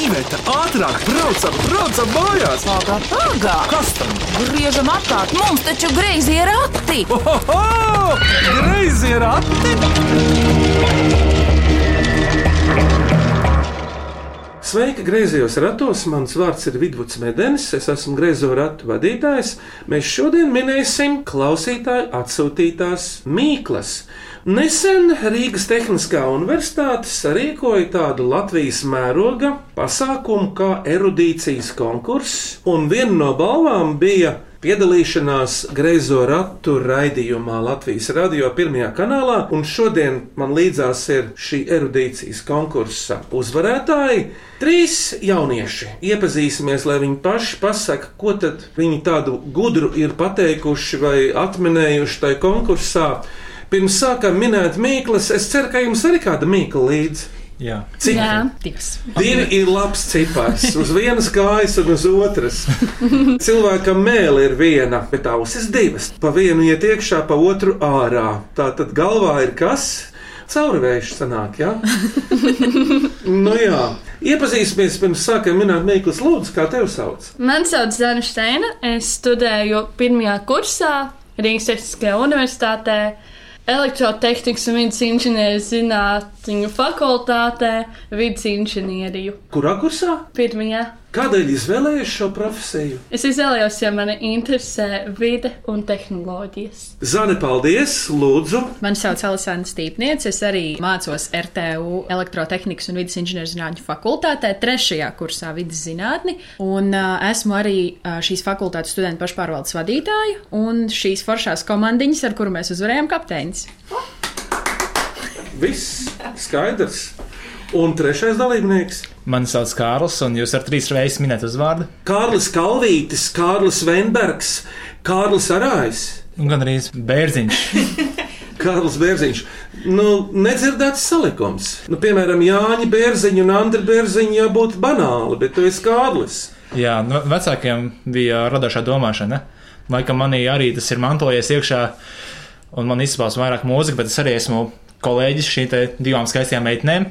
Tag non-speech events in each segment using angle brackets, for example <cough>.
Iveta, ātrāk, braucam, braucam mājās! Pagā, pagā! Kas tam? Griežam apkārt, mums taču greizi ir rati! Ohoho! Greizi ir ati! Sveiki, griezījos ratos. Mans vārds ir Vidvuds Medenis. Es esmu griezo ratu vadītājs. Mēs šodien minēsim klausītāju atsūtītās mīklas. Nesen Rīgas Tehniskā universitāte sarīkoja tādu Latvijas mēroga pasākumu kā erudīcijas konkurss, un viena no balvām bija piedalīšanās greizo ratu raidījumā Latvijas radio pirmajā kanālā, un šodien man līdzās ir šī erudīcijas konkursa uzvarētāji. Trīs jaunieši iepazīsimies, lai viņi paši pasaka, ko tad viņi tādu gudru ir pateikuši vai atminējuši tajā konkursā. Pirms sākam minēt mīklas, es ceru, ka jums arī kāda mīkla līdzi. Jā. Divas. Divi ir labs cipars, uz vienas kājas un uz otras. Cilvēkam mēlē ir viena, bet ausis divas. Pa vienu iet iekšā, pa otru ārā. Tā tad galvā ir kas? Caurvējš sanāk, jā? <laughs> nu jā. Iepazīsimies pirms sākam minēt Mīklas lūdzu, kā tevi sauc? Mani sauc Zana Steina. Es studēju pirmajā kursā Rīgas Tehniskajā universitātē. Elektrotehnikas un vidas inženieru zinātņu fakultātē, vidas inženieriju. Kurā kursā? Pirmajā. Kādēļ izvēlējies šo profesiju? Es izvēlējos, jo mani interesē vide un tehnoloģijas. Zane, paldies! Lūdzu! Mani sauc Alisāna Stīpniece. Es arī mācos RTU elektrotehnikas un vidas inženierzinātņu fakultātē, trešajā kursā vidas zinātni. Un uh, esmu arī uh, šīs fakultātes studentu pašpārvaldes vadītāja un šīs foršās komandiņas, ar kuru mēs uzvarējām kapteinis. Viss skaidrs! Un trešais dalībnieks mani sauc Kārlis, un jūs ar trīs reizes minēt uzvārdu. - Kārlis Kalvītis, Kārlis Venbergs, Kārlis Arājs. Un gan arī bērziņš. <laughs> Kārlis Bērziņš. Nu, nedzirdēts salikums. Nu, piemēram, Jāņa Bērziņa un Andra Bērziņa jābūt banāli, bet tu esi Kārlis. Jā, nu, vecākiem bija radošā domāšana. Laikam manī arī tas ir mantojies iekšā, un man izpaužas vairāk mūzika, bet es arī esmu kolēģis šīm divām skaistajām meitenēm.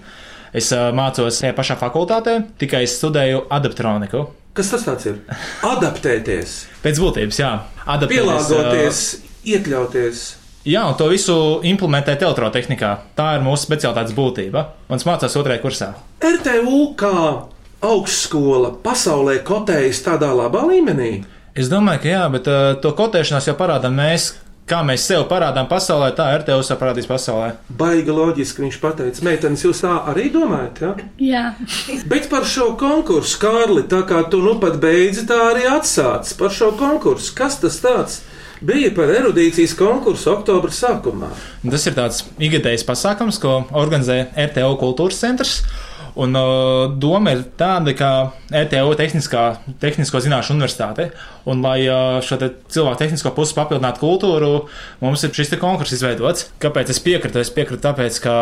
Es uh, mācos tajā pašā fakultātē, tikai es studēju adaptroniku. Kas tas ir? Adaptēties, Pēc būtības, jā, adaptēties. pielāgoties, iekļauties. Jā, un to visu implementēt elektrotehnikā. Tā ir mūsu specialitātes būtība. Un es mācos otrajā kursā. RTU kā augstskola pasaulē kotējas tādā labā līmenī. Es domāju, ka jā, bet uh, to kotēšanās jau parādām mēs. Kā mēs sev parādām pasaulē, tā RTU sev parādīs pasaulē. Baigi loģiski viņš pateica, meitenes, jūs tā arī domājat, ja? Jā, Bet par šo konkursu, Kārli, tā kā tu nu pat beidzi, tā arī atsācis par šo konkursu. Kas tas tāds bija par erudīcijas konkursu oktobra sākumā? Tas ir tāds ikgadējs pasākums, ko organizē RTU kultūras centrs. Un uh, doma ir tāda, ka ETO tehniskā, tehnisko zināšanu universitāte, un lai uh, šo te cilvēku tehnisko pusi papildinātu kultūru, mums ir šis konkurss izveidots. Kāpēc es piekrītu? Es piekrītu tāpēc, ka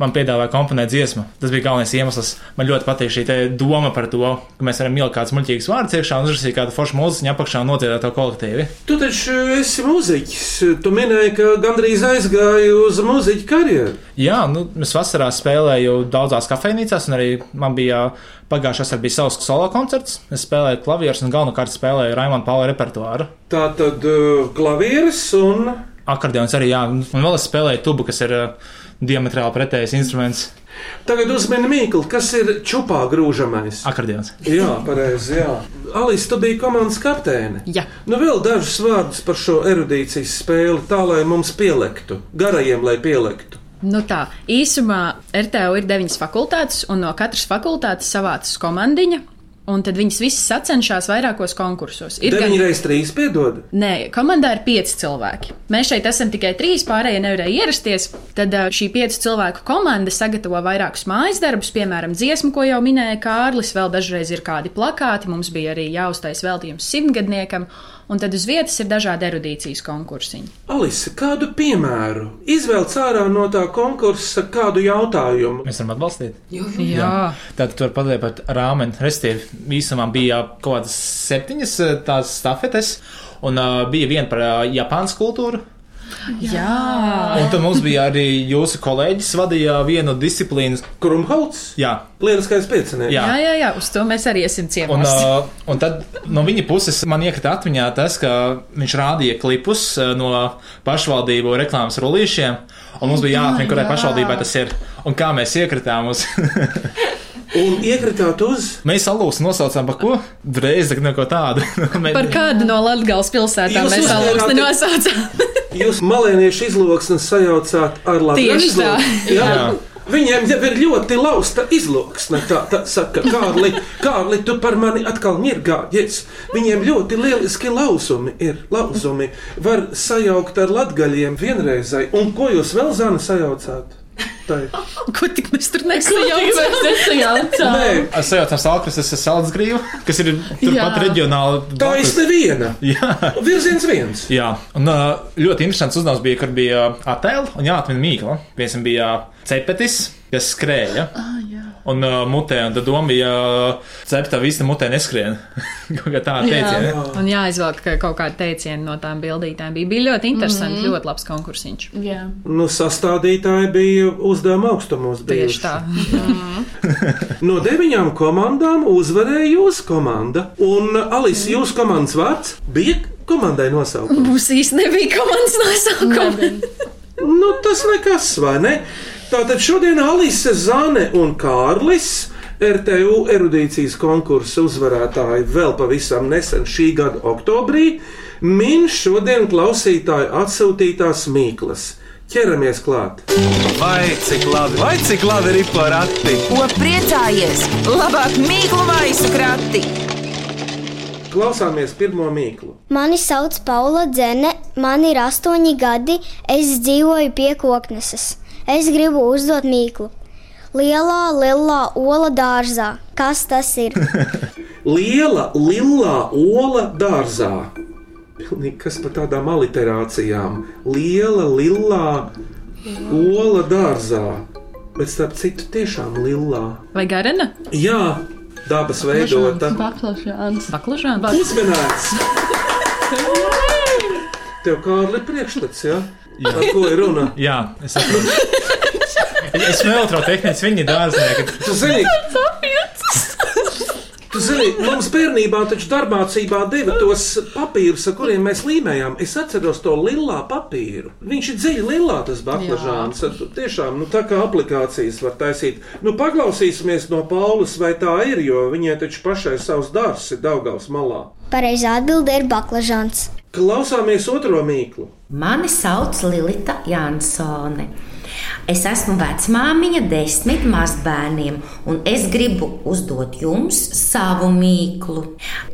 man piedāvāja komponēt dziesmu. Tas bija galvenais iemesls. Man ļoti patīk šī doma par to, ka mēs varam ielikt kādus muļķīgus vārdus iekšā un uzrakstīt kādu foršu mūziku apakšā un nodziedāt to kolektīvi. Tu taču esi mūziķis. Tu minēji, ka gandrīz aizgāji uz mūziķa karjeru. Jā, nu, es vasarā spēlēju daudzās kafejnīcās, un arī man bija pagājušā vasarā bija savs solo koncerts. Es spēlēju klavierus un galvenokārt spēlēju Raimonu Pauli repertuāru. Tā tad uh, klavieres un Akordeons arī, jā, un vēl es spēlēju tubu, kas ir uh, diametrāli pretējs instruments. tagad uzmini mīklu, kas ir čupā grūžamais. Akordeons. Jā, pareizi. Jā. Alis, tu biji komandas kapteine. Jā. Nu, vēl dažus vārdus par šo erudīcijas spēli, tā lai mums pielektu, garajiem, lai pielektu. Nu tā, īsumā RTU ir deviņas fakultātes, un no katras fakultātes savācas komandiņa. Un tad viņas visas sacenšas vairākos konkursos. Ir 9 reizes 3 piedod. Nē, komandā ir pieci cilvēki. Mēs šeit esam tikai trīs, pārējie nevarēja ierasties. Tad šī piecu cilvēku komanda sagatavo vairākus mājas darbus, piemēram, dziesmu, ko jau minēja Kārlis. Vēl dažreiz ir kādi plakāti, mums bija arī jāuztais veltījums simtgadniekam. Un tad uz vietas ir dažādi erudīcijas konkursiņi. Alise, kādu piemēru? Izvēlēt ārā no tā konkursa kādu jautājumu. Mēs varam atbalstīt. Jā, Tad tur pateikt par rāmeni. Restīvi, īsumā bija kaut kādas septiņas eh, tās stafetes, un uh, bija viena par uh, Japānas kultūru. Jā, Un tad mums bija arī jūsu kolēģis vadīja vienu disciplīnu. Krumhauts, Jā, lieliskais piecinieks. Jā. jā, jā, jā, uz to mēs arī esam Un, ciemos. <laughs> uh, un tad no viņa puses man iekrita atmiņā tas, ka viņš rādīja klipus uh, no pašvaldību reklāmas rullīšiem, un mums bija jāatrod, kurai pašvaldībai tas ir. Un kā mēs iekritām uz. <laughs> Un iekritāt uz mēs alūs nosaucām par ko? Reizi neko tādu. <laughs> Mēs- Par kādu no Latvijas pilsētām Jūs mēs alūksni nosaucām? Jūs malēniešu izloksni sajaucāt ar tā. izloksni. Jā. Jā. Viņiem jau ir ļoti lausta izloksne. Tā, tā saka, Kārli, Kārli, tu par mani atkal ņirgājies. Viņiem ļoti lieliski lausumi ir. Lausumi var sajaukt ar latgaļiem vienreizai. Un ko jūs vēl zāni sajaucāt? Tai. <laughs> Ko tik mēs tur Jau nesajaucām? nesajaucām. Nē, Es sajaucam salkrus, tas ir saldgrīva, kas ir turpat reģionāli. tā ir neviena. Jā. Virziens viens. Jā, un uh, ļoti interesants uzdevums bija, kur bija attēlu un jāatmin mīkla. Piemēram, bija cepetis, kas skrēja. Ah. Un uh, mutē, un tad doma bija, uh, cepta visi mutē neskrien. <laughs> Kaut kā Jā. teiciena. Un jāizvelk ka kaut kāda teiciena no tām bildītēm. Bija, bija ļoti interesanti, mm -hmm. ļoti labs konkursiņš. Jā. Nu, sastādītāji bija uzdevuma augstumos. Tieši tā. No deviņām komandām uzvarēja jūsu komanda. Un, Alis, jūsu komandas vārds bija komandai nosaukums. Mums īsti nebija komandas nosaukuma. Nu, tas nekas, vai ne? Tātad šodien Alise, Zane un Kārlis. RTU erudīcijas konkursa uzvarētāji vēl pavisam nesen šī gada oktobrī min šodien klausītāju atsūtītās mīklas. Ķeramies klāt! Vai cik labi, vai cik labi ir porakti? Ko priecājies? Labāk mīklu maisu krati! Klausāmies pirmo mīklu. Mani sauc Paula Dzene, man ir astoņi gadi, es dzīvoju pie kokneses. Es gribu uzdot mīklu. Lielā, lielā ola dārzā. Kas tas ir? <laughs> Liela, lilā ola dārzā. Pilnīgi kas par tādām aliterācijām. Liela, lilā ola dārzā. Bet starp citu, tiešām lilā. Vai garena? Jā, dabas veidota. Baklažāns. Baklažāna. Uzmanīts! <laughs> Tev kā ir priekšstats, ja? Par ko ir runa? Jā, es saprotu. Es esmu elektrotehnicis, viņa dārznieki. Tu zini, tu zini, mums bērnībā taču darbmācībā deva tos papīrus, ar kuriem mēs līmējām. Es atceros to lilā papīru. Viņš ir dziļi lilā, tas baklažāns. Tiešām, nu tā kā aplikācijas var taisīt. Nu, paklausīsimies no Paulas, vai tā ir, jo viņai taču pašai savs dārzs ir Daugavs malā. Pareizā atbilde ir baklažāns. Klausāmies otro mīklu. Mani sauc Lilita Jansone. Es esmu vecmāmiņa desmit mazbērniem, un es gribu uzdot jums savu mīklu.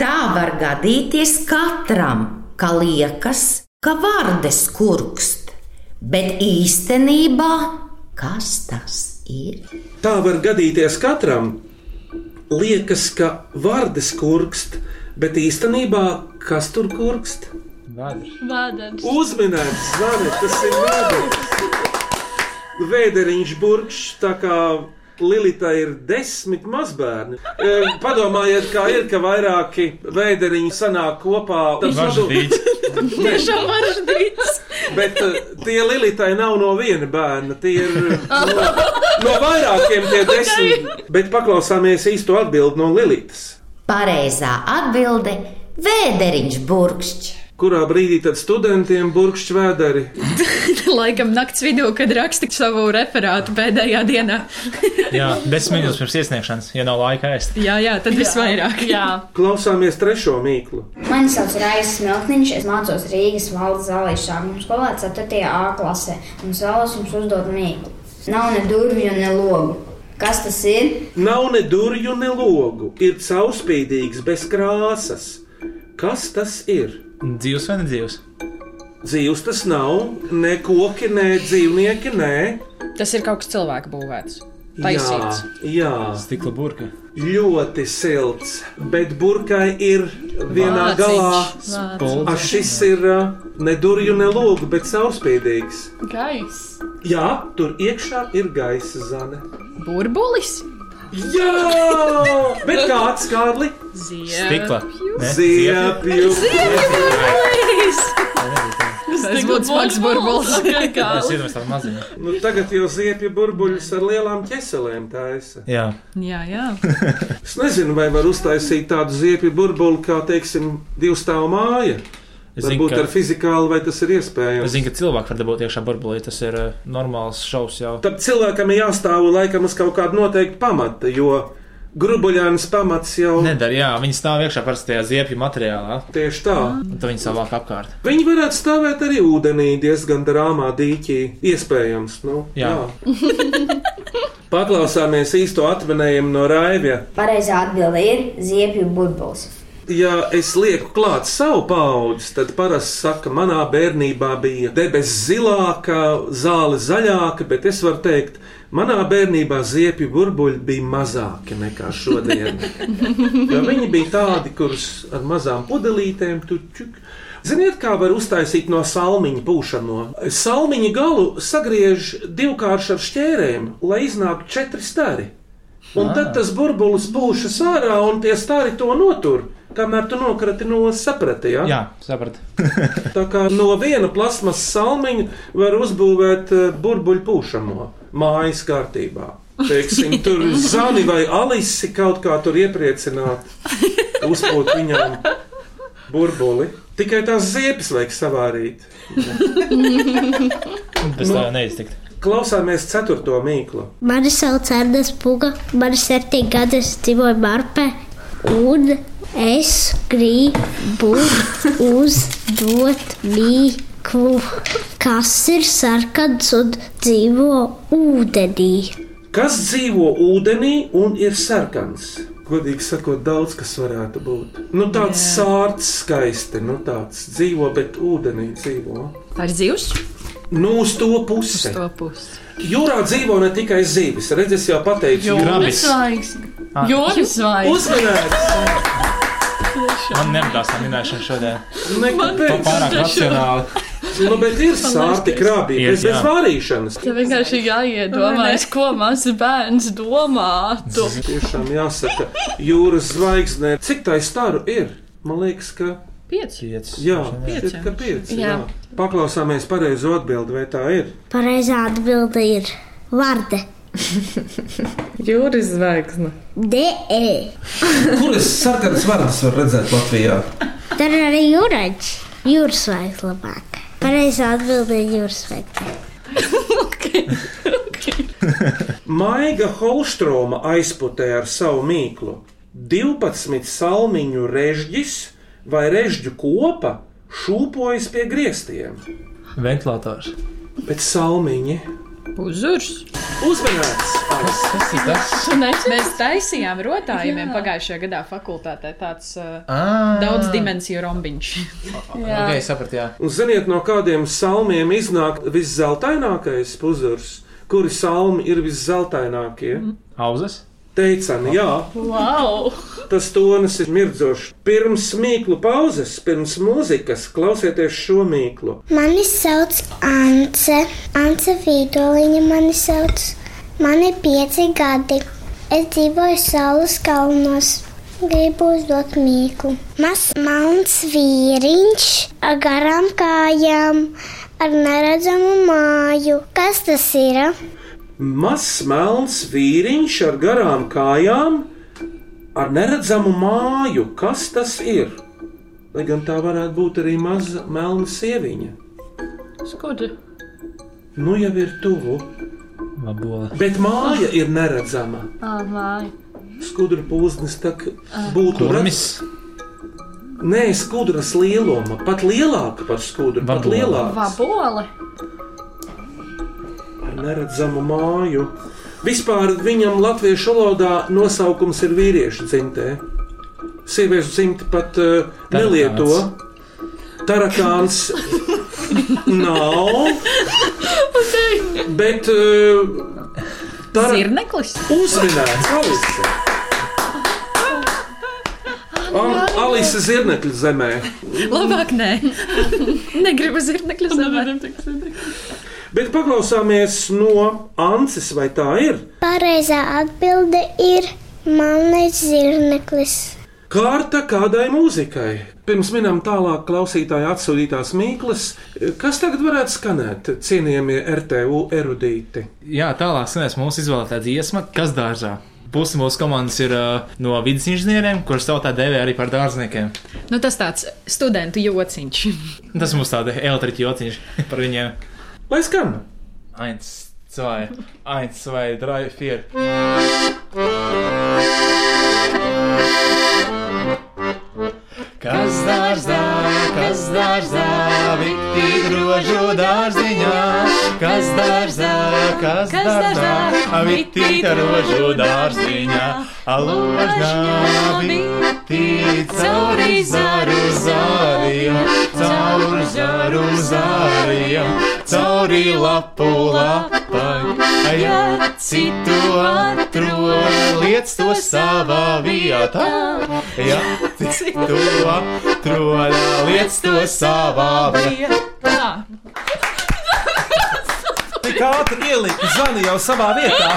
Tā var gadīties katram, ka liekas, ka vardes kurkst, bet īstenībā kas tas ir? Tā var gadīties katram. Liekas, ka vārdes kurkst, bet īstenībā kas tur kurkst? Vādens. Uzminēts, zvani, tas ir vēders. Vēderiņš tā kā Lilita ir desmit mazbērni. E, Padomājiet, kā ir, ka vairāki vēderiņi sanāk kopā. <laughs> Tiešām maržģīts. Bet eh, tie Lilitai nav no viena bērna, tie ir no, no vairākiem tie desmit. Bet paklausāmies īsto atbildi no Lilitas. Pareizā atbilde - vēderiņš burkšķis. Kurā brīdī tad studentiem burkšķi vēderi? <laughs> Laikam nakts vidū, kad raksta savu referātu pēdējā dienā. <laughs> Jā, desmit minūtes pirms iesniegšanas, ja nav laika ēst. Jā, jā, tad visvairāk. Jā. <laughs> Klausāmies trešo mīklu. Mani sauc Raisa Smilkniņš, es mācos Rīgas valdes zālīšu sākuma skolā 4. A klasē, un es vēlos jums uzdot mīklu. Nav ne durvju, ne logu. Kas tas ir? Nav ne durvju, ne logu, ir caurspīdīgs, bez krāsas. Kas tas ir? Dzīvs vai nedzīvs? Dzīvs tas nav, ne koki, ne dzīvnieki, nē. Tas ir kaut kas cilvēka būvēts. Jā, Taisīts. jā, Stikla burka. ļoti silts, bet burkai ir vienā Vāciņš. galā. Pulds. A, šis ir ne durvju, ne logu, bet caurspīdīgs. Gais. Jā, tur iekšā ir gaisa zane. Burbulis. Jā, bet kāds Kārli? Stikla. Ziepju. Tas būtu smags burbulis. <laughs> Es iedomājos tādu maziņu. Nu, tagad jau ziepju burbuļus ar lielām ķeselēm taisa. Jā, Jā, jā. Es nezinu, vai var uztaisīt tādu ziepju burbuli, kā, teiksim, divstāvu māja. Es zinu, Varbūt ka- ar fizikālu, vai tas ir es iespējams. zinu, ka cilvēki var dabūt iekšā burbulī. Tas ir uh, normāls šovs jau. Tad cilvēkam ir jāstāv laikam uz kaut kāda noteikta pamata, jo grubuļāns pamats jau Nedara, jā, viņi stāv iekšā parastajā ziepju materiālā, tieši tā. un tad viņi savāk apkārt. Viņi varētu stāvēt arī ūdenī diezgan drāmā dīķī. Iespējams, nu, Jā. <laughs> Paklausāmies īsto atminējumu no Raivja. Pareizā atbilde ir ziepju burbulis. Ja es lieku klāt savu paudzi, tad parasti saka, manā bērnībā bija debesis zilāka, zāle zaļāka, bet es varu teikt, manā bērnībā ziepju burbuļi bija mazāki nekā šodien. <laughs> Jo viņi bija tādi, kurus ar mazām pudelītēm tu čuk. Ziniet, kā var uztaisīt no salmiņa pūšamo? Salmiņa galu sagriež divkārši ar šķērēm, lai iznāktu četri stari. Un tad tas burbulis pūšas ārā, un tie stari to notur. Kamēr tu nokrati no saprati, ja? Jā, sapratu. <laughs> <laughs> Tā kā no viena plasmas salmiņa var uzbūvēt eh, burbuļu pūšamo mājas kārtībā. Teiksim, <laughs> tur zani vai alisi kaut kā tur iepriecināt, uzpūt viņām burbuli. Tikai tās ziepes vajag savārīt. Bez tā neiztikt. Klausāmies ceturto mīklu. Mani sauc Ernsts Puga, man ir septiņi gadi, es dzīvoju Marpē, un es gribu uzdot mīklu, kas ir sarkans un dzīvo ūdenī. Kas dzīvo ūdenī un ir sarkans? Godīgi sakot, daudz kas varētu būt. Nu, tāds sārts, skaisti, nu, tāds dzīvo, bet ūdenī dzīvo. Ar zivs? Nu, uz to pusi. To pusi. Jūrā dzīvo ne tikai zivis, redzēs, jau pateicu, Jūras Grabis. zvaigzne. Ah. Jūras zvaigzne. Uzmanīgs! Man nepatīk tā minēšana šodien. Nekāpēc. Pārāk racionāli. Nu, bet ir krabi, Ir, bez, bez vārīšanas. Tev vienkārši jāiedomājas, ko mazs bērns domātu. Tiešām jāsaka, jūras zvaigznē, cik tā staru ir? Man liekas, ka Pieci. Jā, Pieci, šķiet, ka pieci. Jā. Jā. Paklausāmies pareizo atbildi, vai tā ir. Pareizā atbilde ir Varde. <laughs> Jūras zvaigzne. DE. Kuras sarkanas vārdas var redzēt Latvijā? Tur ir arī jūraģis. Jūras zvaigzne labāk. Pareizā atbilde ir jūras zvaigzne. <laughs> Maiga Holstroma aizputē ar savu mīklu 12 salmiņu režģis vai režģu kopa šūpojas pie griestiem. Ventilators. Bet salmiņi Uzurs. uzmanīts! Kas ir tas? Nezini? Mēs taisījām rotājumiem Jā. pagājušajā gadā fakultātē tāds uh, daudz dimensiju rombiņš. Jā. Ok, sapratu, jā. Un ziniet, no kādiem salmiem iznāk viszeltainākais puzurs? Kuri salmi ir viszeltainākie? Auzas. Teicami, jā, Wow! tas tonis ir mirdzošs. Pirms mīklu pauzes, pirms mūzikas, klausieties šo mīklu. Mani sauc Ance. Ance Vīdoliņa mani sauc. Man ir pieci gadi. Es dzīvoju Saules kalnos. Gribu uzdot mīklu. Mazs melns vīriņš ar garām kājām, ar neredzamu māju. Kas tas ir? Mazs melns vīriņš ar garām kājām, ar neredzamu māju. Kas tas ir? Lai gan tā varētu būt arī maza melna sieviņa. Skudri. Nu jau ir tuvu, Vabola. bet māja ir neredzama. Ā, māja. Skudra pūznis tā būtu Kurmis. Nē, skudras lieluma, pat lielāka par skudru, pat Vabola. lielāka. Vabole. Neredzamu māju. Vispār viņam latviešu valodā nosaukums ir vīriešu dzimtē. Sieviešu dzimta pat uh, nelieto. Tarakāns <laughs> nav. Bet uh, tara... Zirneklis. uzminēts Alise. Al- Alise Zirnekļa zemē. Labāk nē. <laughs> Negribu zirnekļu zemē. Bet paklausāmies no Ances, vai tā ir? Pareizā atbilde ir Melnais zirneklis. Kārta kādai mūzikai. Pirms minam tālāk klausītāju atsūtītās mīklas, kas tagad varētu skanēt, cienījamie RTU erudīti. Jā, tālāk skanēs mūsu izvēlētā dziesma, kas dārzā. Pusi mūsu komandas ir uh, no vidus inženieriem, kurus tautā dēvē arī par dārzniekiem. Nu, tas tāds studentu jociņš. Tas mums tāda elektriķa jociņš par viņiem. Lai skan! Eins, zwei, eins, zwei, drei, vier. Kas dārzā, kas dārzā, vitī grožu dārziņā, kas dārzā, kas dārzā, vitī grožu dārziņā, aložņā, vitī cauri zaru zāriem, cauri zaru zāriem, cauri lapu lapai, ja citu atrod, liec to savā vietā, ja citu atrod, liec to savā vietā. Tik ātri ielikt, zvani jau savā vietā.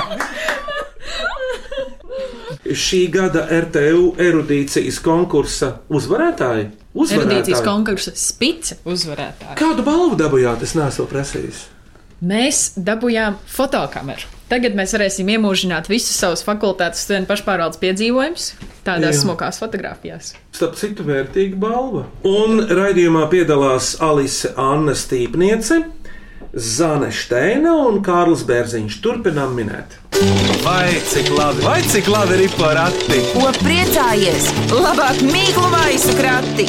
Šī gada RTU erudīcijas konkursa uzvarētāji. Erudīcijas konkursa spice uzvarētāji. Kādu balvu dabūjāt? Es neesmu prasījis. Mēs dabūjām fotokameru. Tagad mēs varēsim iemūžināt visus savus fakultātes studentu pašpārvaldes piedzīvojumus tādās Jā. smukās fotografijās. Starp citu, vērtīga balva. Un raidījumā piedalās Alise Anna Stīpniece, Zane Steina un Kārlis Bērziņš. Turpinām minēt. Vai cik labi, vai cik labi ir porakti? Ko priecājies? Labāk mīklu maisu krati!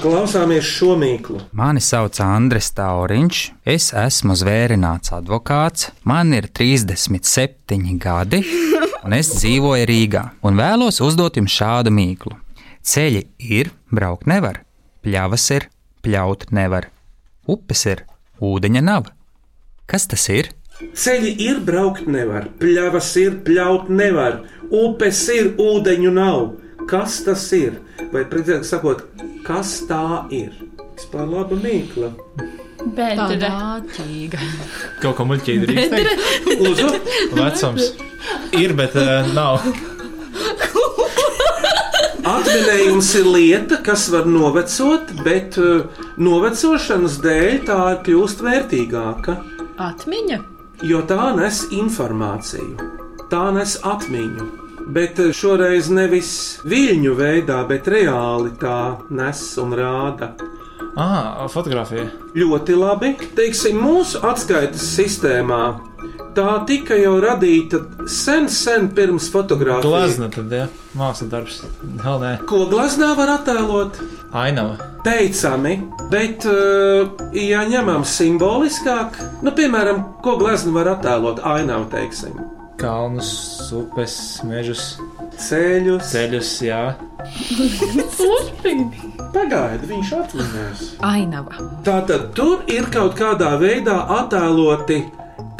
Klausāmies šo mīklu. Mani sauc Andris Tauriņš, es esmu zvērināts advokāts, man ir 37 gadi, un es dzīvoju Rīgā. Un vēlos uzdot jums šādu mīklu. Ceļi ir, braukt nevar, pļavas ir, pļaut nevar, upes ir, ūdeņa nav. Kas tas ir? Ceļi ir, braukt nevar, pļavas ir, pļaut nevar, upes ir, ūdeņu nav. Kas tas ir? Vai precīzāk sakot, kas tā ir? Vispār laba mīkla. Bedre. Tāda Kaut ko muļķīgi teikt. Lūdzu, Vecums ir, bet uh, nav. <laughs> atminējums ir lieta, kas var novecot, bet uh, novecošanas dēļ tā kļūst vērtīgāka. atmiņa. Jo tā nes informāciju, tā nes atmiņu. Bet eh, šoreiz nevis viļņu veidā, bet reāli tā nes un rāda. Ah, fotografija. Ļoti labi. Teiksim, mūsu atskaites sistēmā tā tika jau radīta sen, sen pirms fotografijas. Glazna tad, ja mākslas darbs. Hell, nē, Ko glaznā var attēlot? ainava. Teicami, bet, ja ņemam simboliskāk, nu, piemēram, ko glezna var attēlot ainā, teiksim, Kalnus, upes, mežus, ceļus. ceļus, jā. Pagaidi, viņš atminēs. Ainava. Tātad tur ir kaut kādā veidā attēloti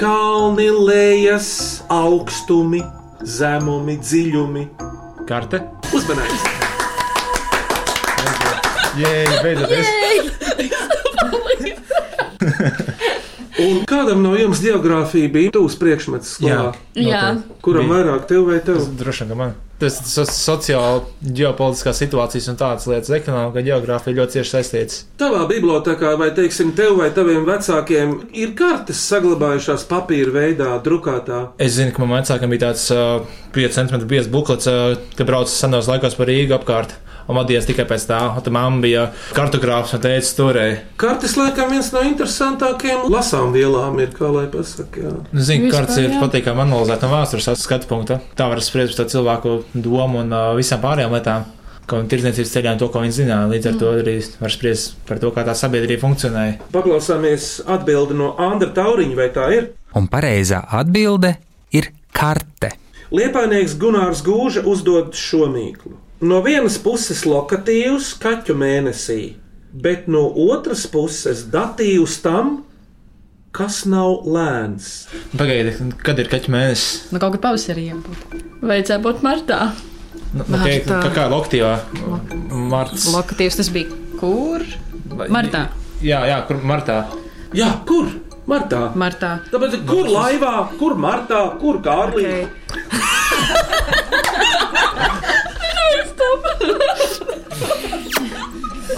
kalni, lejas, augstumi, zemumi, dziļumi. Karte. Uzmanības! Jē, beidzot. <laughs> <laughs> Un kādam no jums geogrāfija bija tuvs priekšmets skolā? Jā. Kuram Bija. vairāk, tev vai tev? Droši vien, ka man. Tas so, sociāli, ģeopolitiskās situācijas un tādas lietas, ekonomika, geogrāfija ļoti cieši saistītas. Tavā bibliotekā, vai teiksim, tev vai taviem vecākiem ir kartes saglabājušās papīra veidā, drukātā? Es zinu, ka manam vecākam bija tāds uh, 5 cm biezs buklets, uh, ka braucis senos laikos par Rīgu apkārt. Un vadījās tikai pēc tā, un tā mamma bija kartogrāfs un teica, turēji. Kartes, laikam, viens no interesantākajiem lasām vielām ir, kā lai pasakā. Nu, Zinu, ka kartes ir patīkami analizēt no vēstures skatu punkta. Tā var spriest par to cilvēku domu un uh, visām pārējām lietām. Viņa tirdzniecības ceļā un to, ko viņa zināja. Līdz ar to arī var spriest par to, kā tā sabiedrība funkcionēja. Paklausāmies atbildi no Andra Tauriņa, vai tā ir? Un pareizā atbilde ir karte. Liepainieks Gunārs Gūža uzdod šo mīklu. No vienas puses lokatīvs kaķu mēnesī, bet no otras puses datīvs tam, kas nav lēns. Pagaidi, kad ir kaķa mēnesis? Nu, kaut kad pavasarī jābūt. Vajadzēja būt martā. Nu, okay, Martā. kā, kā loktīvā? Marts. Lokatīvs tas bija kur? Vai- Martā. Jā, jā, kur martā. Jā, kur? Martā. Martā. Tāpēc, kur laivā, kur martā, kur kārlī? Okay.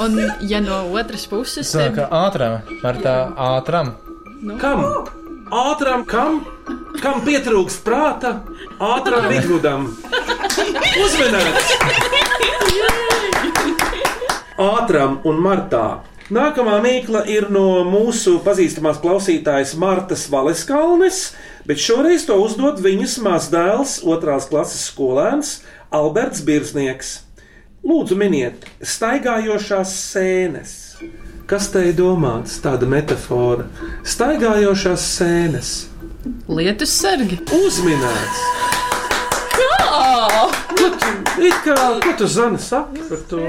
Un, ja no otras puses, Tā tad kā ātram, par tā ātram. Kam? Ātram, kam? Kam pietrūkst prāta? Ātram vidvudam. Uzmanīgs! Ātram un martā. Nākamā mīkla ir no mūsu pazīstamās klausītājas Martas Valeskalnes, bet šoreiz to uzdod viņas mazdēls, otrās klases skolēns Alberts Birznieks. Lūdzu, miniet, staigājošās sēnes. Kas te ir domāts? Tāda metāfora. Staigājošās sēnes. lietus sargi. Uzminēts! Tu, it kā, ko tu Zana saki par to?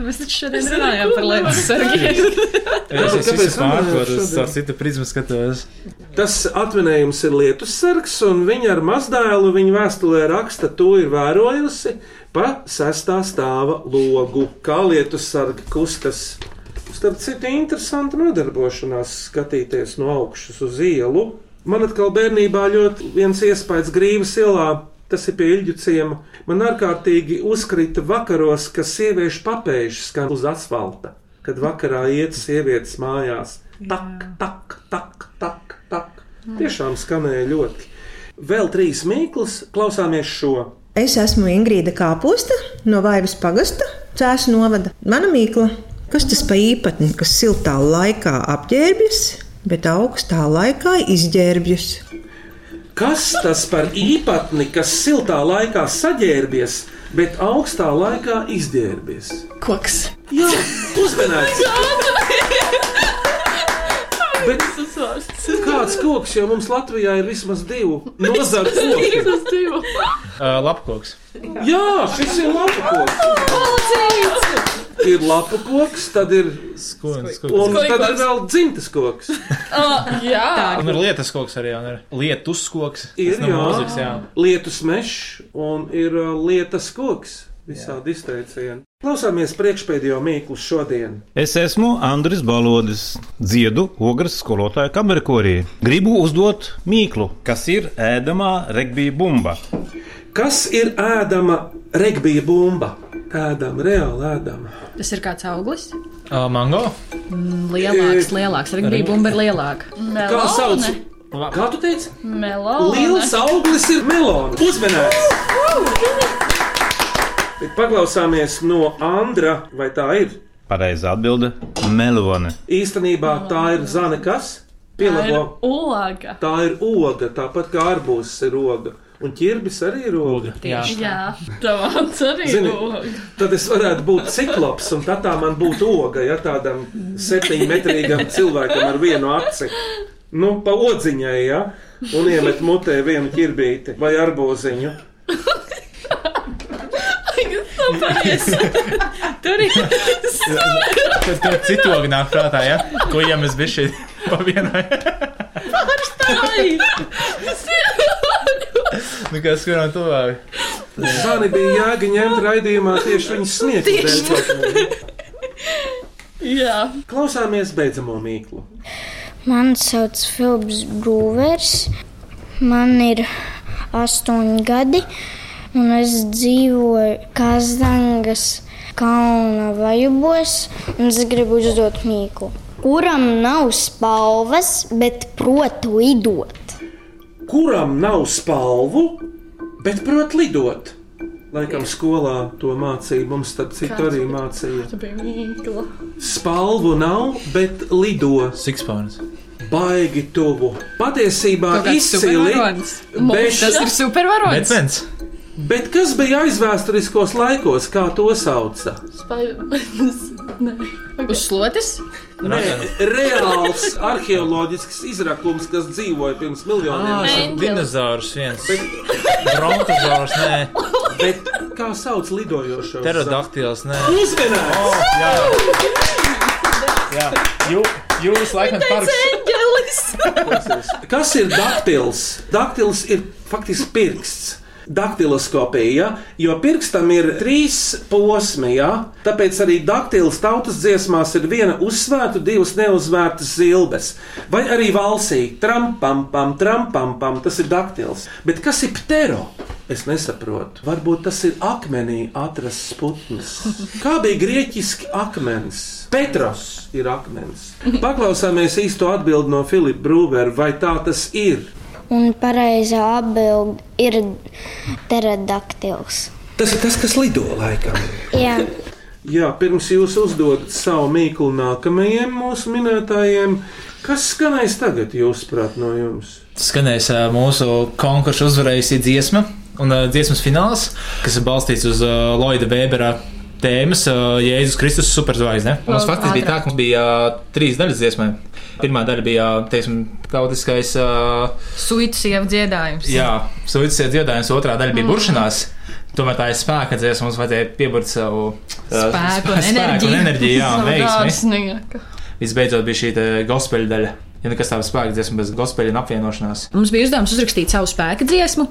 Mēs taču šodien runājām par lietus sargiem. Es esmu šodien? tā citu prizmu skatos. Tas atminējums ir lietus sargs, un viņa ar mazdēlu viņa vēstulē raksta, to ir vērojusi pa sestā stāva logu, kā lietus sargi kustas. Starp citu, interesanti nodarbošanās skatīties no augšas uz ielu. Man atkal bērnībā ļoti viens iespējas grīvas ielā, tas ir pie Ilģu ciema. Man ārkārtīgi uzkrita vakaros, ka sieviešu papēžs skan uz asfalta, kad vakarā iet sievietes mājās. Tak, tak, tak, tak, tak. Tiešām skanēja ļoti. Vēl trīs mīklas, klausāmies šo. Es esmu Ingrīda Kāposta no Vaivas pagasta, Cēsu novada. Mana mīkla, kas tas pa īpatni, kas siltā laikā apģērbjas, bet augstā laikā izģērbjas? Kas tas par īpatni, kas siltā laikā saģērbies, bet augstā laikā izģērbies? Koks. Jā, uzmanīgs! <laughs> Bet kāds koks, jo mums Latvijā ir vismaz divi nozaru <laughs> koki? Uh, Lapkoks. Jā, šis ir lapa koks. Ir lapa koks, tad ir, Skonis. un tad ir vēl dzimtas koks. Uh, <laughs> jā. Un ir lietas koks arī, ir lietus koks. Ir Tas no mūzikas, jā, jā. lietus mežs un ir uh, lietas koks. Visādi izteicieni. Klausāmies priekšpēdējo mīklu šodien. Es esmu Andris Balodis, dziedu ogres skolotāja kamerkorī. Gribu uzdot mīklu, kas ir ēdamā regbija bumba. Kas ir ēdama regbija bumba? Ēdama, reāli ēdama. Tas ir kāds auglis. Uh, mango. Lielāks, lielāks. Rīgbija bumba ir lielāka. Kā sauc? Kā tu teici? Melona. Liels auglis ir melons. Uzmanīgs! Bet Paklausāmies no Andra, vai tā ir? Pareizā atbilde - melone. Īstenībā tā ir zana kas? Pielabo. Ulaga. Tā ir oga, tāpat kā arbūzs ir oga. Un ķirbis arī ir oga. Jā. Jā, tavāds arī Zini, ulaga. Tad es varētu būt ciklops, un tā tā man būtu oga, ja tādam septiņmetrīgam cilvēkam ar vienu aci. Nu, pa odziņai, ja? Un iemet mutē vienu ķirbīti vai arbūziņu. Tur ir. Tad tur citogi nāk prātā, ja? Ko ja mēs bija šeit pa vienai? Nu, kā skurām tuvāk. Zani bija jēga ņemt raidījumā tieši viņas sniegtu dēļ. Jā. Klausāmies beidzamo mīklu. Mani sauc Filips Brūvers, man ir astoņi gadi, un es dzīvoju Kazangas kalna vajubos, un es gribu uzdot mīklu. Kuram nav spalvas, bet prot lidot? Kuram nav spalvu, bet prot lidot? Laikam skolā to mācīja, mums starp citu arī mācīja. Spalvu nav, bet lido. Sikspārns. Baigi tuvu. Patiesībā izcili. Bet, Tas ir supervaronis. Betmens. bet kas bija aizvēsturiskos laikos, kā to sauca? Spainis. Nē. Uz slotes? Nē, reāls arheoloģisks izrakums, kas dzīvoja pirms miljoniem Ah, gadu. dinozaurs viens. Brontozaurs, nē. Bet kā sauc lidojošo? Pterodaktils, nē. Uzmanīgs! Jā. Jā. Jū, jūs laikam parks. Kas ir daktils? Daktils ir faktiski pirksts. Daktiloskopija, ja? jo pirkstam ir trīs posmi, ja? tāpēc arī daktils tautas dziesmās ir viena uzsvērta, divas neuzsvērtas zilbes. Vai arī valsī, trampam, pam, trampam, pam, tas ir daktils. Bet kas ir ptero? Es nesaprotu. Varbūt tas ir akmenī atrasts putns. Kā bija grieķiski akmens? Petros ir akmens. Paklausāmies īsto atbildi no Filipa Brūvera, vai tā tas ir? Un pareizā atbilde ir pterodaktils. Tas ir tas, kas lido laikam. Jā. Jā, pirms jūs uzdodat savu mīklu nākamajiem mūsu minētājiem, kas skanēs tagad, jūsuprāt, no jums? Skanēs mūsu konkursu uzvarējusi dziesma un dziesmas fināls, kas ir balstīts uz Lloyda Webera tēmas Jēzus Kristus superzvaigzne. Mums faktiski bija tā, ka mums bija trīs daļas dziesmai. Pirmā daļa bija, teiksim, tautiskais, Suitu sievu dziedājums. jā, suicīds dziedājums, otrā daļa bija buršanās. Tomēr tā ir spēka dziesma, mums vajadzēja pieburbt savu ā, Spēku un spēku enerģiju. un enerģiju, jā, un <laughs> veiksmi. Visbeidzot bija šī gospel daļa. Ja nekas tāds spēks dziesma bez gospel un apvienošanās. Mums bija uzdevums uzrakstīt savu spēku dziesmu,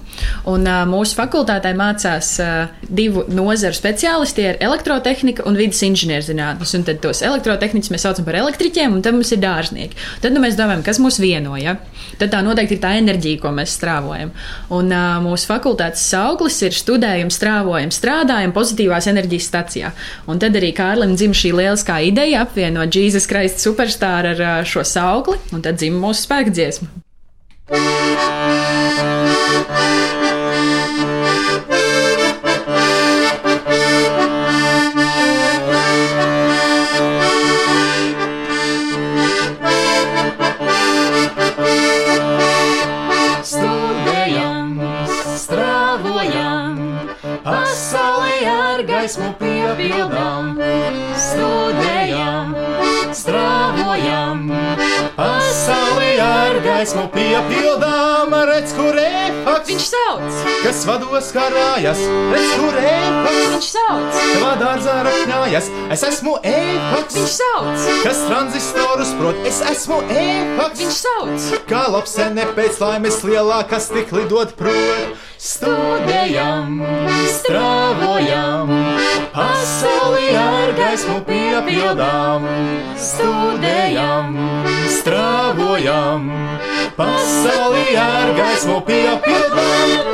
un uh, mūsu fakultātē mācās uh, divu nozaru speciālisti - elektrotehnika un vidas inženierzinātnes. Un tad tos elektrotehniķus mēs saucam par elektriķiem, un tad mums ir dārznieki. Tad nu, mēs domājam, kas mūs vieno. Ja? Tad tā noteikti ir tā enerģija, ko mēs strāvojam. Un uh, mūsu fakultātes sauklis ir studējums, strāvojam, strādājam pozitīvās enerģijas stacijā. Un tad arī Kārlim dzimta šī lieliskā ideja apvienot Jesus Christ superstāru ar uh, šo saukli, un tad dzimta mūsu spēka dziesma. Gaismu piepildām. Studējam, strādājam, pasaulē ar gaismu piepildām. Redz, kur efekts viņš sauc, kas vados karājas. Redz, kur efekts viņš sauc, tavā dārzā rakņājas. Es esmu efekts, viņš sauc, kas tranzistorus prot. Es esmu efekts, viņš sauc, kā lapsene pēc laimes lielā, kas tik lidot prot. Studējam, strāvojam, pasauli ar gaismu piepildām. Studējam, strāvojam, pasauli ar gaismu piepildām.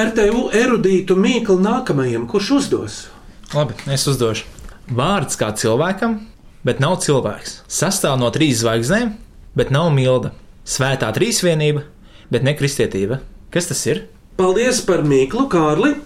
RTU erudītu mīklu nākamajam, kurš uzdos? Labi, es uzdošu. Vārds kā cilvēkam, bet nav cilvēks. Sastāv no trīs zvaigznēm, bet nav milda. Svētā trīsvienība, bet ne kristietība. Kas tas ir? Paldies par mīklu, Kārli,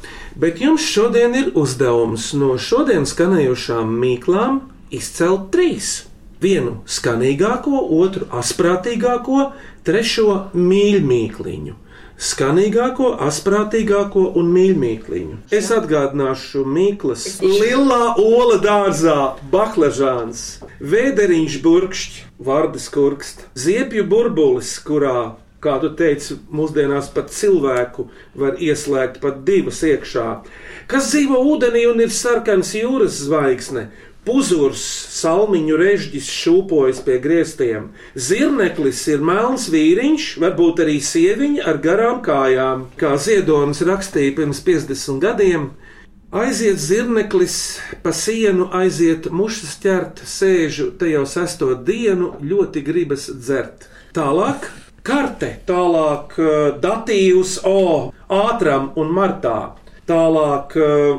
bet jums šodien ir uzdevums no šodien skanējušām mīklām izcelt trīs. Vienu skanīgāko, otru asprātīgāko, trešo mīļmīkliņu. Skanīgāko, asprātīgāko un mīļmīkliņu. Es atgādināšu Mīklas, Lielā Ola dārzā, Baklažāns, Vēderiņš burkšķi, Vārdas kurkst, Ziepju burbulis, kurā, kā tu teici, mūsdienās pat cilvēku var ieslēgt pat divas iekšā, kas dzīvo ūdenī un ir sarkans jūras zvaigzne, Puzurs, salmiņu režģis šūpojas pie griestiem. Zirneklis ir melns vīriņš, varbūt arī sieviņa ar garām kājām. Kā Ziedonis rakstīja pirms 50 gadiem, aiziet zirneklis pa sienu, aiziet mušas ķert, sēžu te jau sesto dienu, ļoti gribas dzert. Tālāk. Karte, tālāk eh, datīvs O, ātram un martā. Tālāk eh,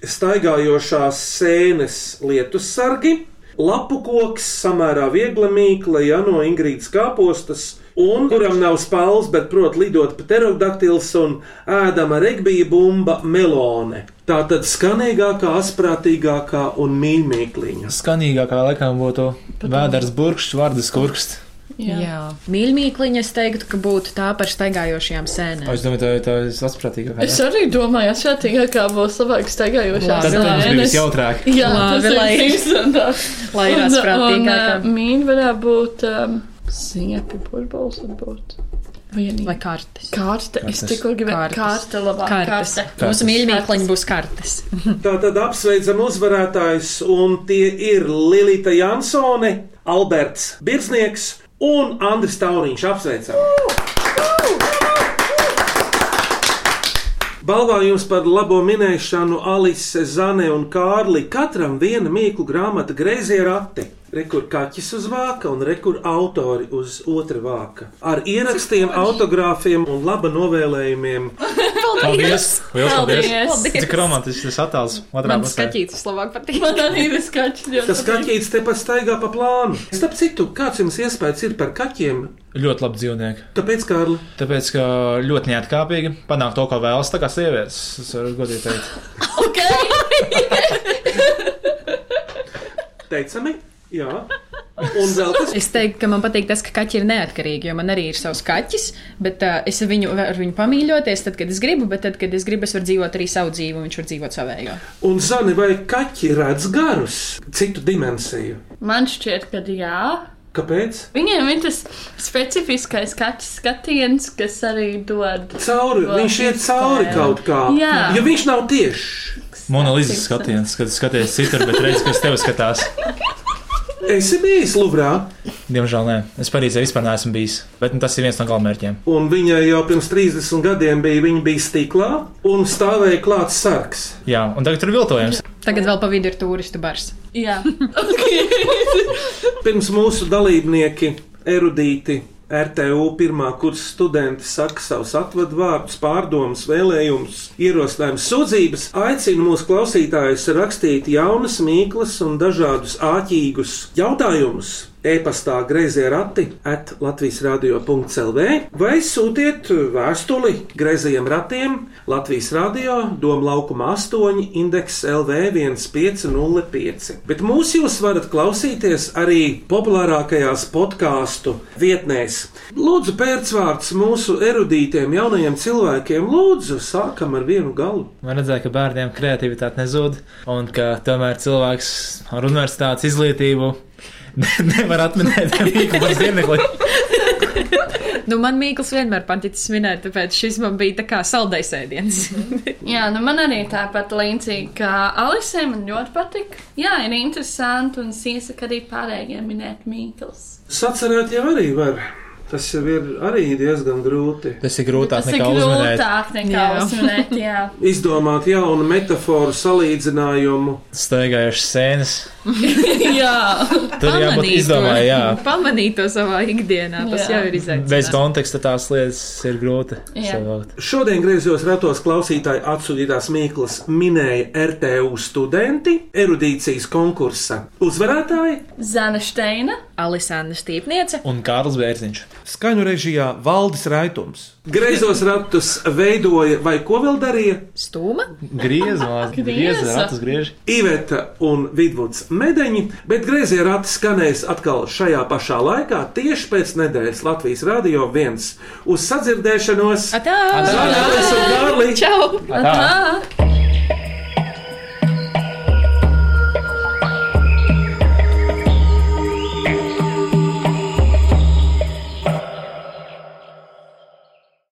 staigājošās sēnes lietus sargi, lapu koks, samērā viegla mīkla, ja no Ingrīdas kāpostas, un kuram nav spēles, bet prot lidot pa pterodaktils un ēdama regbija bumba melone. Tā tad skanīgākā, asprātīgākā un mīļākā. Skanīgākā laikam būtu vēders burkšs, vārdas kurksts. Jā. Jā. Mīļmīkliņa es teiktu, ka būtu tā par staigājošām sēnēm. Es domāju, tā, tā ir asprātīgākā. Es arī domāju, atšķirīgākā būs labāk staigājošā Tad, protams, bija visjautrāk. Jā, Labi, tas ir interesantāk. lai ir un, uh, Mīļi varētu būt um, ziepju burbulis, varbūt. Vienīgi. Vai kartes? Kārta. Es Kartes. tikko gribēju kārta labāk. Kartes. Karte. Mūsu mīļmīkliņa būs kartes. <laughs> Tā tad apsveicam uzvarētājus, un tie ir Lilita Jansone, Alberts Birznieks un Andris Tauriņš. Apsveicam! Balvā jums par labo minēšanu Alise, Zane un Kārli. Katram viena mīklu grāmata greizie rati. Rekur kaķis uz vāka un rekur autori uz otra vāka. Ar ierakstiem, autogrāfiem un laba novēlējumiem. Paldies! Liels paldies! Paldies. Cik romantisks tas attēls Man skatīts labāk patīk. Man arī ir skaķis. Tas kaķis te pat staigā pa plānu. Starp citu, kāds jums iespējas ir par kaķiem? Ļoti labi dzīvnieki. Kāpēc, Kārli? Tāpēc, ka ļoti neatkāpīgi panāk to, ko vēlas, tā kā sievietes. Es varu godīgi teikt. <laughs> Teicami? Jā. Un vēl kas? Es teiktu, ka man patīk tas, ka kaķi ir neatkarīgi, jo man arī ir savs kaķis, bet uh, es viņu, ar viņu pamīļoties, tad, kad es gribu, bet tad, kad es gribu, es varu dzīvot arī savu dzīvi, un viņš var dzīvot savējo. Un zani, vai kaķi redz garus, citu dimensiju? Man šķiet, ka jā. Kāpēc? Viņiem ir tas specifiskais kaķis skatiens, kas arī dod. Cauri, to viņš iet cauri kaut kā. Jā. Jo viņš nav tieši. Monolīzes skatiens, kad skaties citur, bet redz, kas tev skatās. <laughs> Esi bijis Luvrā, Diemžēl nē, es Parīzē vispār neesmu bijis, bet nu, tas ir viens no galamērķiem. un viņai jau pirms 30 gadiem bija, viņa bija stiklā un stāvēja klāts sargs. Jā, un tagad tur ir viltojums. Tagad vēl pa vidu ir turistu bars. Jā. Pirms mūsu dalībnieki, erudīti, RTU pirmā kursa studenti saka savus atvadu vārdus, pārdomas, vēlējumus, ierosinājumus, sūdzības, aicina mūsu klausītājus rakstīt jaunas, mīklas un dažādus āķīgus jautājumus. E-pastā grazējā rati at Latvijas radio.clv vai sūtiet vēstuli grazējiem ratiem Latvijas radio Doma laukuma 8 indeks LV 1505. Bet mūs jūs varat klausīties arī populārākajās podkāstu vietnēs. Lūdzu, pērcvārds mūsu erudītiem jaunajiem cilvēkiem, lūdzu, sākam ar vienu galu. Man redzēja, ka bērniem kreativitāte nezūd, un ka tomēr cilvēks ar universitātes izglītību ne- nevar atminēt mīklu par dzīvniekli. Nu, man Mīkls vienmēr paticis minēt, tāpēc šis man bija tā kā saldais ēdiens. Jā, nu man arī tāpat līdzīgi kā Alisē, man ļoti patika. Jā, ir interesanti un es iesaku arī pārējiem minēt Mīkls. Sacerēt jau arī var. Tas jau ir arī diezgan grūti. Tas ir grūtāk Tas ir nekā uzminēt. grūtāk nekā Jā. uzminēt, jā. Izdomāt jaunu metaforu, salīdzinājumu. Staigājušas sēnes. <laughs> jā. Tur jābūt izdomāja, jā. Pamanīt to savā ikdienā, tas Jā. jau ir izaicinājums. Bez konteksta tās lietas ir grūti Jā. savākt. Šodien griezos ratos klausītāji atsūtītās Mīklas minēja RTU studenti erudīcijas konkursa uzvarētāji. Zana Steina. Alisāna Stīpniece. Un Kārls Bērziņš. Skaņu režijā Valdis Raitums. Griezos ratus veidoja vai ko vēl darīja? Stūma. Griezumā, Grieza. griezumā, ratus griež. Iveta un Vidvuds Medeņi, bet griezie rati skanēs atkal šajā pašā laikā, tieši pēc nedēļas Latvijas Rādio 1. Uz sadzirdēšanos! Atā! Zāles un Kārli! Čau! Tā. Tā.